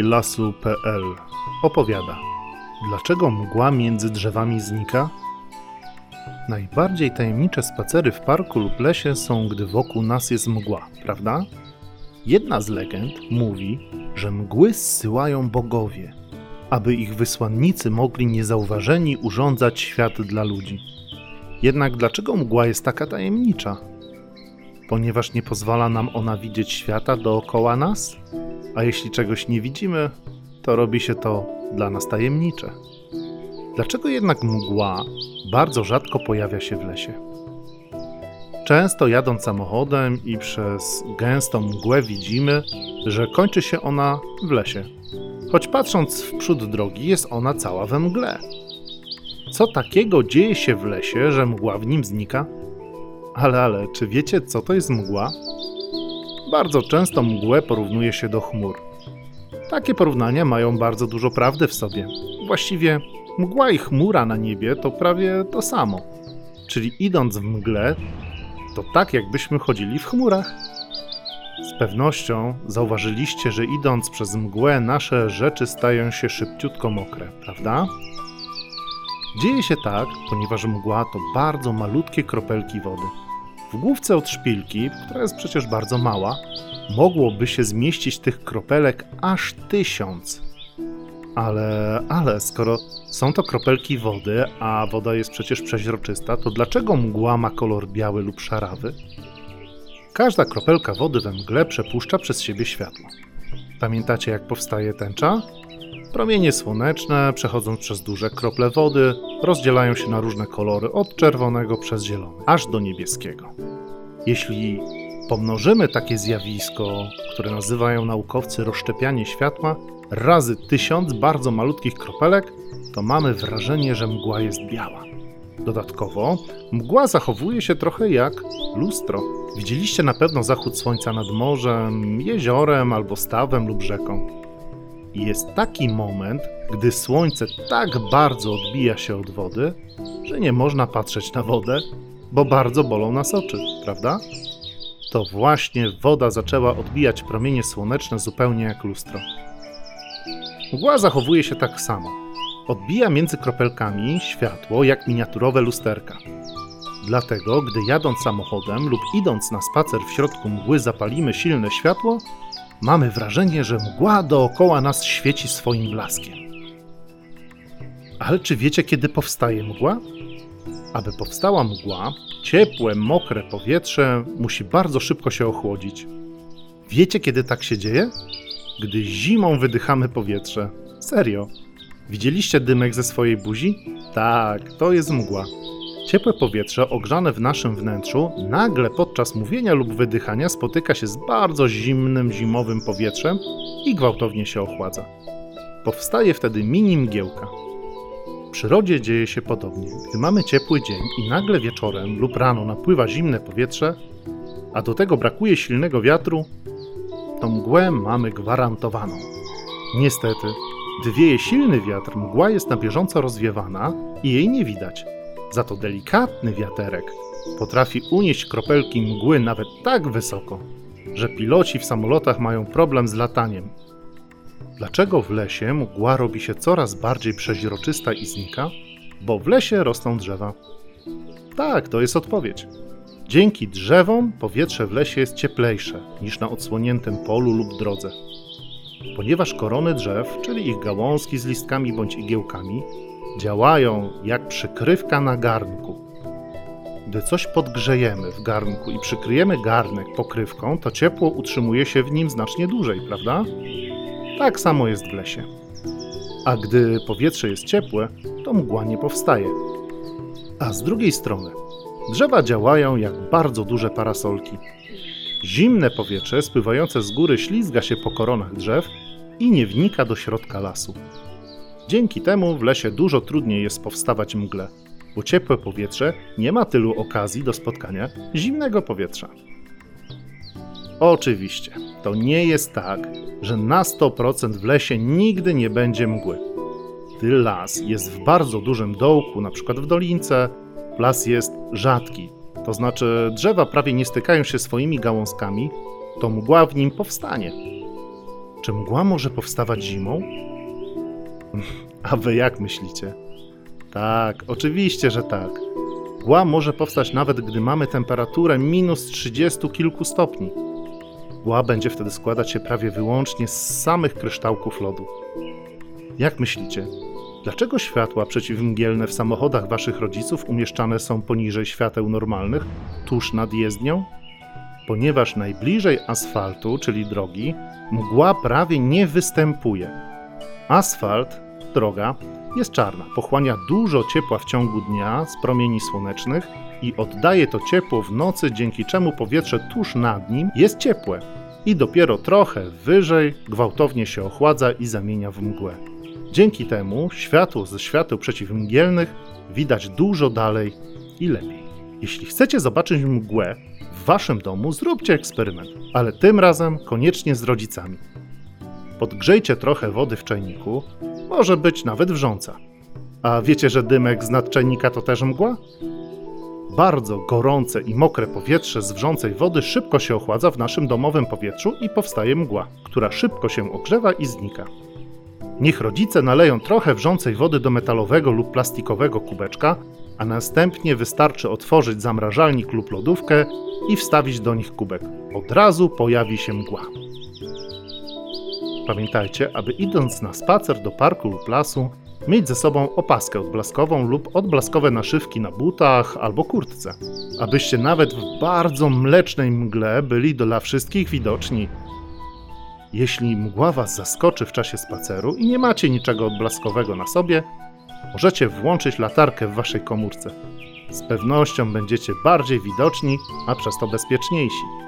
lasu.pl opowiada Dlaczego mgła między drzewami znika? Najbardziej tajemnicze spacery w parku lub lesie są, gdy wokół nas jest mgła, prawda? Jedna z legend mówi, że mgły zsyłają bogowie, aby ich wysłannicy mogli niezauważeni urządzać świat dla ludzi. Jednak dlaczego mgła jest taka tajemnicza? Ponieważ nie pozwala nam ona widzieć świata dookoła nas? A jeśli czegoś nie widzimy, to robi się to dla nas tajemnicze. Dlaczego jednak mgła bardzo rzadko pojawia się w lesie? Często jadąc samochodem i przez gęstą mgłę widzimy, że kończy się ona w lesie. Choć patrząc w przód drogi, jest ona cała we mgle. Co takiego dzieje się w lesie, że mgła w nim znika? Ale, ale, czy wiecie, co to jest mgła? Bardzo często mgłę porównuje się do chmur. Takie porównania mają bardzo dużo prawdy w sobie. Właściwie mgła i chmura na niebie to prawie to samo. Czyli idąc w mgle, to tak jakbyśmy chodzili w chmurach. Z pewnością zauważyliście, że idąc przez mgłę nasze rzeczy stają się szybciutko mokre, prawda? Dzieje się tak, ponieważ mgła to bardzo malutkie kropelki wody. W główce od szpilki, która jest przecież bardzo mała, mogłoby się zmieścić tych kropelek aż tysiąc. Ale, ale, skoro są to kropelki wody, a woda jest przecież przeźroczysta, to dlaczego mgła ma kolor biały lub szarawy? Każda kropelka wody we mgle przepuszcza przez siebie światło. Pamiętacie, jak powstaje tęcza? Promienie słoneczne, przechodząc przez duże krople wody, rozdzielają się na różne kolory, od czerwonego przez zielony, aż do niebieskiego. Jeśli pomnożymy takie zjawisko, które nazywają naukowcy rozszczepianie światła, razy tysiąc bardzo malutkich kropelek, to mamy wrażenie, że mgła jest biała. Dodatkowo, mgła zachowuje się trochę jak lustro. Widzieliście na pewno zachód słońca nad morzem, jeziorem albo stawem lub rzeką. Jest taki moment, gdy słońce tak bardzo odbija się od wody, że nie można patrzeć na wodę, bo bardzo bolą nas oczy, prawda? To właśnie woda zaczęła odbijać promienie słoneczne zupełnie jak lustro. Mgła zachowuje się tak samo. Odbija między kropelkami światło jak miniaturowe lusterka. Dlatego, gdy jadąc samochodem lub idąc na spacer w środku mgły zapalimy silne światło, mamy wrażenie, że mgła dookoła nas świeci swoim blaskiem. Ale czy wiecie, kiedy powstaje mgła? Aby powstała mgła, ciepłe, mokre powietrze musi bardzo szybko się ochłodzić. Wiecie, kiedy tak się dzieje? Gdy zimą wydychamy powietrze. Serio. Widzieliście dymek ze swojej buzi? Tak, to jest mgła. Ciepłe powietrze ogrzane w naszym wnętrzu nagle podczas mówienia lub wydychania spotyka się z bardzo zimnym zimowym powietrzem i gwałtownie się ochładza. Powstaje wtedy mini mgiełka. W przyrodzie dzieje się podobnie. Gdy mamy ciepły dzień i nagle wieczorem lub rano napływa zimne powietrze, a do tego brakuje silnego wiatru, to mgłę mamy gwarantowaną. Niestety, gdy wieje silny wiatr, mgła jest na bieżąco rozwiewana i jej nie widać. Za to delikatny wiaterek potrafi unieść kropelki mgły nawet tak wysoko, że piloci w samolotach mają problem z lataniem. Dlaczego w lesie mgła robi się coraz bardziej przeźroczysta i znika? Bo w lesie rosną drzewa. Tak, to jest odpowiedź. Dzięki drzewom powietrze w lesie jest cieplejsze niż na odsłoniętym polu lub drodze. Ponieważ korony drzew, czyli ich gałązki z listkami bądź igiełkami, działają jak przykrywka na garnku. Gdy coś podgrzejemy w garnku i przykryjemy garnek pokrywką, to ciepło utrzymuje się w nim znacznie dłużej, prawda? Tak samo jest w lesie. A gdy powietrze jest ciepłe, to mgła nie powstaje. A z drugiej strony, drzewa działają jak bardzo duże parasolki. Zimne powietrze spływające z góry ślizga się po koronach drzew i nie wnika do środka lasu. Dzięki temu w lesie dużo trudniej jest powstawać mgle, bo ciepłe powietrze nie ma tylu okazji do spotkania zimnego powietrza. Oczywiście, to nie jest tak, że na 100% w lesie nigdy nie będzie mgły. Gdy las jest w bardzo dużym dołku, np. w dolince, las jest rzadki, to znaczy drzewa prawie nie stykają się swoimi gałązkami, to mgła w nim powstanie. Czy mgła może powstawać zimą? A wy jak myślicie? Tak, oczywiście, że tak. Mgła może powstać nawet gdy mamy temperaturę minus 30 kilku stopni. Mgła będzie wtedy składać się prawie wyłącznie z samych kryształków lodu. Jak myślicie, dlaczego światła przeciwmgielne w samochodach waszych rodziców umieszczane są poniżej świateł normalnych, tuż nad jezdnią? Ponieważ najbliżej asfaltu, czyli drogi, mgła prawie nie występuje. Asfalt, droga, jest czarna, pochłania dużo ciepła w ciągu dnia z promieni słonecznych i oddaje to ciepło w nocy, dzięki czemu powietrze tuż nad nim jest ciepłe i dopiero trochę wyżej gwałtownie się ochładza i zamienia w mgłę. Dzięki temu światło ze świateł przeciwmgielnych widać dużo dalej i lepiej. Jeśli chcecie zobaczyć mgłę w waszym domu, zróbcie eksperyment, ale tym razem koniecznie z rodzicami. Podgrzejcie trochę wody w czajniku, może być nawet wrząca. A wiecie, że dymek z nadczajnika to też mgła? Bardzo gorące i mokre powietrze z wrzącej wody szybko się ochładza w naszym domowym powietrzu i powstaje mgła, która szybko się ogrzewa i znika. Niech rodzice naleją trochę wrzącej wody do metalowego lub plastikowego kubeczka, a następnie wystarczy otworzyć zamrażalnik lub lodówkę i wstawić do nich kubek. Od razu pojawi się mgła. Pamiętajcie, aby idąc na spacer do parku lub lasu, mieć ze sobą opaskę odblaskową lub odblaskowe naszywki na butach albo kurtce, abyście nawet w bardzo mlecznej mgle byli dla wszystkich widoczni. Jeśli mgła Was zaskoczy w czasie spaceru i nie macie niczego odblaskowego na sobie, możecie włączyć latarkę w Waszej komórce. Z pewnością będziecie bardziej widoczni, a przez to bezpieczniejsi.